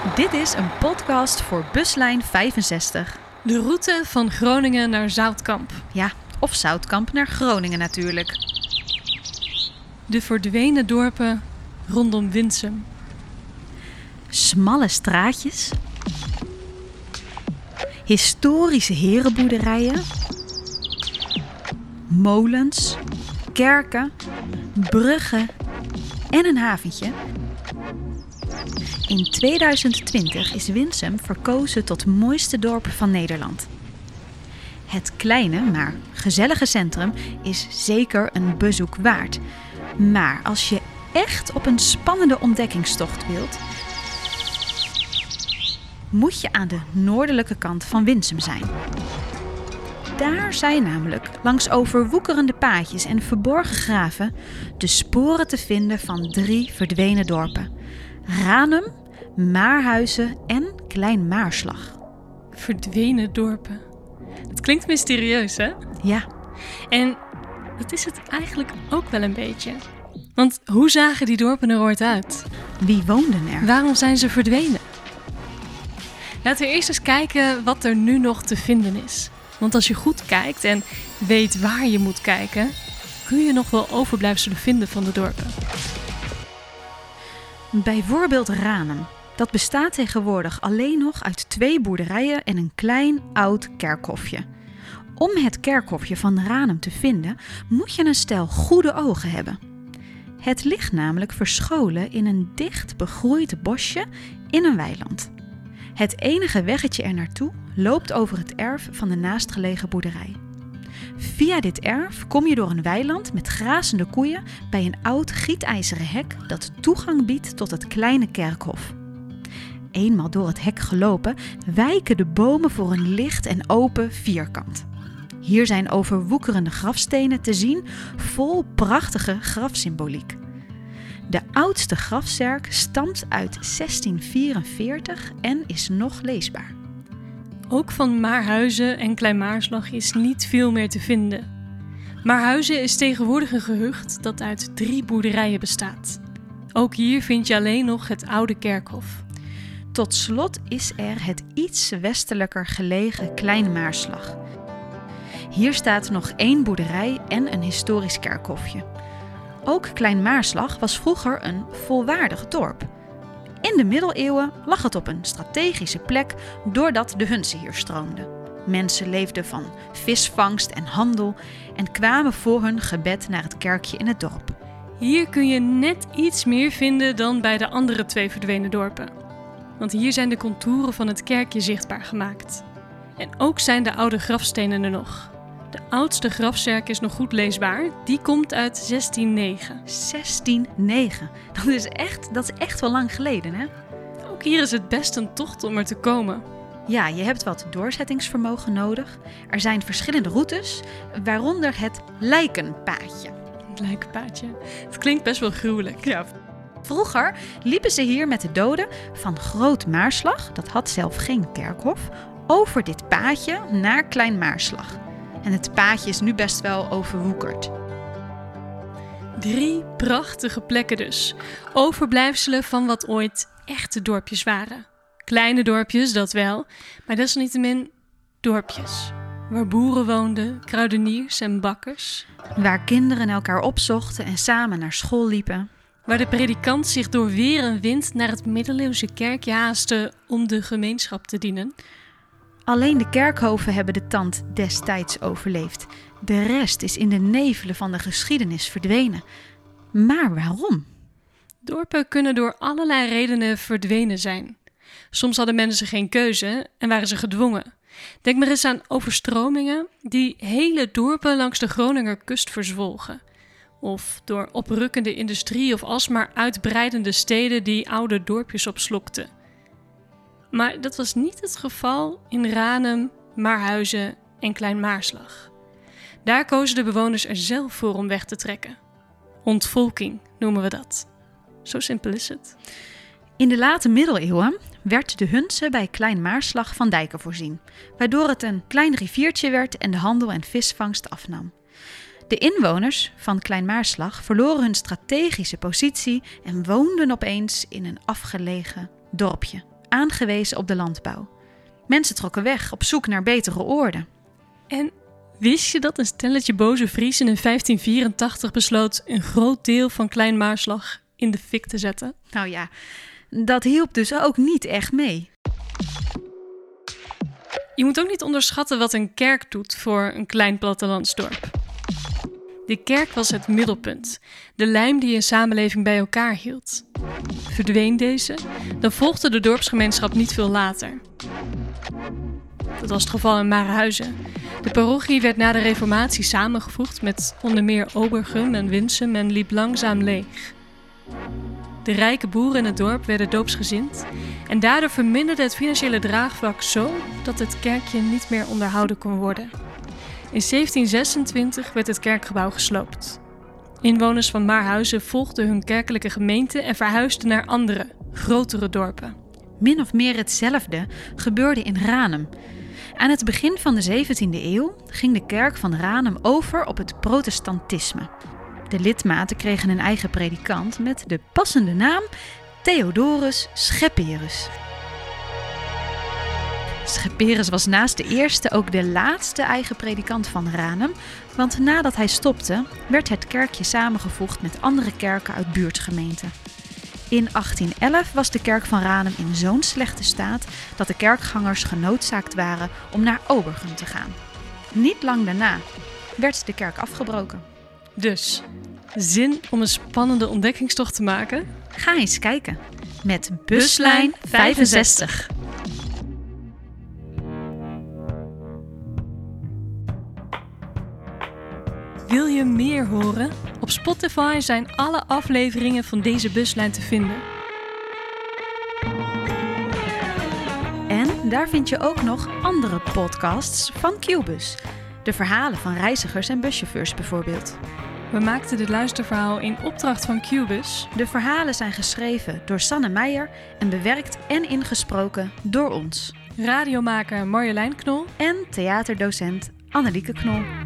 Dit is een podcast voor buslijn 65. De route van Groningen naar Zoutkamp. Ja, of Zoutkamp naar Groningen natuurlijk. De verdwenen dorpen rondom Winsum. Smalle straatjes. Historische herenboerderijen. Molens. Kerken. Bruggen. En een haventje. In 2020 is Winsum verkozen tot mooiste dorp van Nederland. Het kleine, maar gezellige centrum is zeker een bezoek waard. Maar als je echt op een spannende ontdekkingstocht wilt, moet je aan de noordelijke kant van Winsum zijn. Daar zijn namelijk langs overwoekerende paadjes en verborgen graven de sporen te vinden van drie verdwenen dorpen: Ranum, Maarhuizen en Klein Maarslag. Verdwenen dorpen. Het klinkt mysterieus, hè? Ja, En dat is het eigenlijk ook wel een beetje. Want hoe zagen die dorpen er ooit uit? wie woonden er? Waarom zijn ze verdwenen? Laten we eerst eens kijken wat er nu nog te vinden is. Want als je goed kijkt en weet waar je moet kijken, kun je nog wel overblijfselen vinden van de dorpen. Bijvoorbeeld Ranum. Dat bestaat tegenwoordig alleen nog uit twee boerderijen en een klein oud kerkhofje. Om het kerkhofje van Ranum te vinden, moet je een stel goede ogen hebben. Het ligt namelijk verscholen in een dicht begroeid bosje in een weiland. Het enige weggetje er naartoe loopt over het erf van de naastgelegen boerderij. Via dit erf kom je door een weiland met grazende koeien bij een oud gietijzeren hek dat toegang biedt tot het kleine kerkhof. Eenmaal door het hek gelopen, wijken de bomen voor een licht en open vierkant. Hier zijn overwoekerende grafstenen te zien, vol prachtige grafsymboliek. De oudste grafzerk stamt uit 1644 en is nog leesbaar. Ook van Maarhuizen en Kleinmaarslag is niet veel meer te vinden. Maarhuizen is tegenwoordig een gehucht dat uit drie boerderijen bestaat. Ook hier vind je alleen nog het oude kerkhof. Tot slot is er het iets westelijker gelegen Kleine Maarslag. Hier staat nog één boerderij en een historisch kerkhofje. Ook Klein Maarslag was vroeger een volwaardig dorp. In de middeleeuwen lag het op een strategische plek doordat de Hunze hier stroomden. Mensen leefden van visvangst en handel en kwamen voor hun gebed naar het kerkje in het dorp. Hier kun je net iets meer vinden dan bij de andere twee verdwenen dorpen. Want hier zijn de contouren van het kerkje zichtbaar gemaakt. En ook zijn de oude grafstenen er nog. De oudste grafzerk is nog goed leesbaar. Die komt uit 1609. 1609. Dat is echt, dat is echt wel lang geleden, hè? Ook hier is het best een tocht om er te komen. Ja, je hebt wat doorzettingsvermogen nodig. Er zijn verschillende routes, waaronder het lijkenpaadje. Het lijkenpaadje. Het klinkt best wel gruwelijk. Ja. Vroeger liepen ze hier met de doden van Groot Maarslag, dat had zelf geen kerkhof, over dit paadje naar Klein Maarslag. En het paadje is nu best wel overwoekerd. Drie prachtige plekken dus. Overblijfselen van wat ooit echte dorpjes waren. Kleine dorpjes, dat wel, maar desalniettemin dorpjes. Waar boeren woonden, kruideniers en bakkers. Waar kinderen elkaar opzochten en samen naar school liepen. Waar de predikant zich door weer en wind naar het middeleeuwse kerkje haastte om de gemeenschap te dienen. Alleen de kerkhoven hebben de tand destijds overleefd. De rest is in de nevelen van de geschiedenis verdwenen. Maar waarom? Dorpen kunnen door allerlei redenen verdwenen zijn. Soms hadden mensen geen keuze en waren ze gedwongen. Denk maar eens aan overstromingen die hele dorpen langs de Groninger kust verzwolgen. Of door oprukkende industrie of alsmaar uitbreidende steden die oude dorpjes opslokten. Maar dat was niet het geval in Ranum, Maarhuizen en Klein Maarslag. Daar kozen de bewoners er zelf voor om weg te trekken. Ontvolking noemen we dat. Zo simpel is het. In de late middeleeuwen werd de Hunze bij Klein Maarslag van dijken voorzien, waardoor het een klein riviertje werd en de handel en visvangst afnam. De inwoners van Klein Maarslag verloren hun strategische positie en woonden opeens in een afgelegen dorpje, aangewezen op de landbouw. Mensen trokken weg op zoek naar betere oorden. En wist je dat een stelletje boze Friesen in 1584 besloot een groot deel van Klein Maarslag in de fik te zetten? Nou ja, dat hielp dus ook niet echt mee. Je moet ook niet onderschatten wat een kerk doet voor een klein plattelandsdorp. De kerk was het middelpunt, de lijm die een samenleving bij elkaar hield. Verdween deze, dan volgde de dorpsgemeenschap niet veel later. Dat was het geval in Marenhuizen. De parochie werd na de reformatie samengevoegd met onder meer Obergum en Winsum en liep langzaam leeg. De rijke boeren in het dorp werden doopsgezind en daardoor verminderde het financiële draagvlak zo dat het kerkje niet meer onderhouden kon worden. In 1726 werd het kerkgebouw gesloopt. Inwoners van Maarhuizen volgden hun kerkelijke gemeente en verhuisden naar andere, grotere dorpen. Min of meer hetzelfde gebeurde in Ranum. Aan het begin van de 17e eeuw ging de kerk van Ranum over op het protestantisme. De lidmaten kregen een eigen predikant met de passende naam Theodorus Schepperus. Schepperus was naast de eerste ook de laatste eigen predikant van Ranum, want nadat hij stopte, werd het kerkje samengevoegd met andere kerken uit buurtgemeenten. In 1811 was de kerk van Ranum in zo'n slechte staat dat de kerkgangers genoodzaakt waren om naar Obergum te gaan. Niet lang daarna werd de kerk afgebroken. Dus, zin om een spannende ontdekkingstocht te maken? Ga eens kijken met buslijn 65. Wil je meer horen? Op Spotify zijn alle afleveringen van deze buslijn te vinden. En daar vind je ook nog andere podcasts van Qbus. De verhalen van reizigers en buschauffeurs bijvoorbeeld. We maakten dit luisterverhaal in opdracht van Qbus. De verhalen zijn geschreven door Sanne Meijer en bewerkt en ingesproken door ons. Radiomaker Marjolein Knol En theaterdocent Annelieke Knol.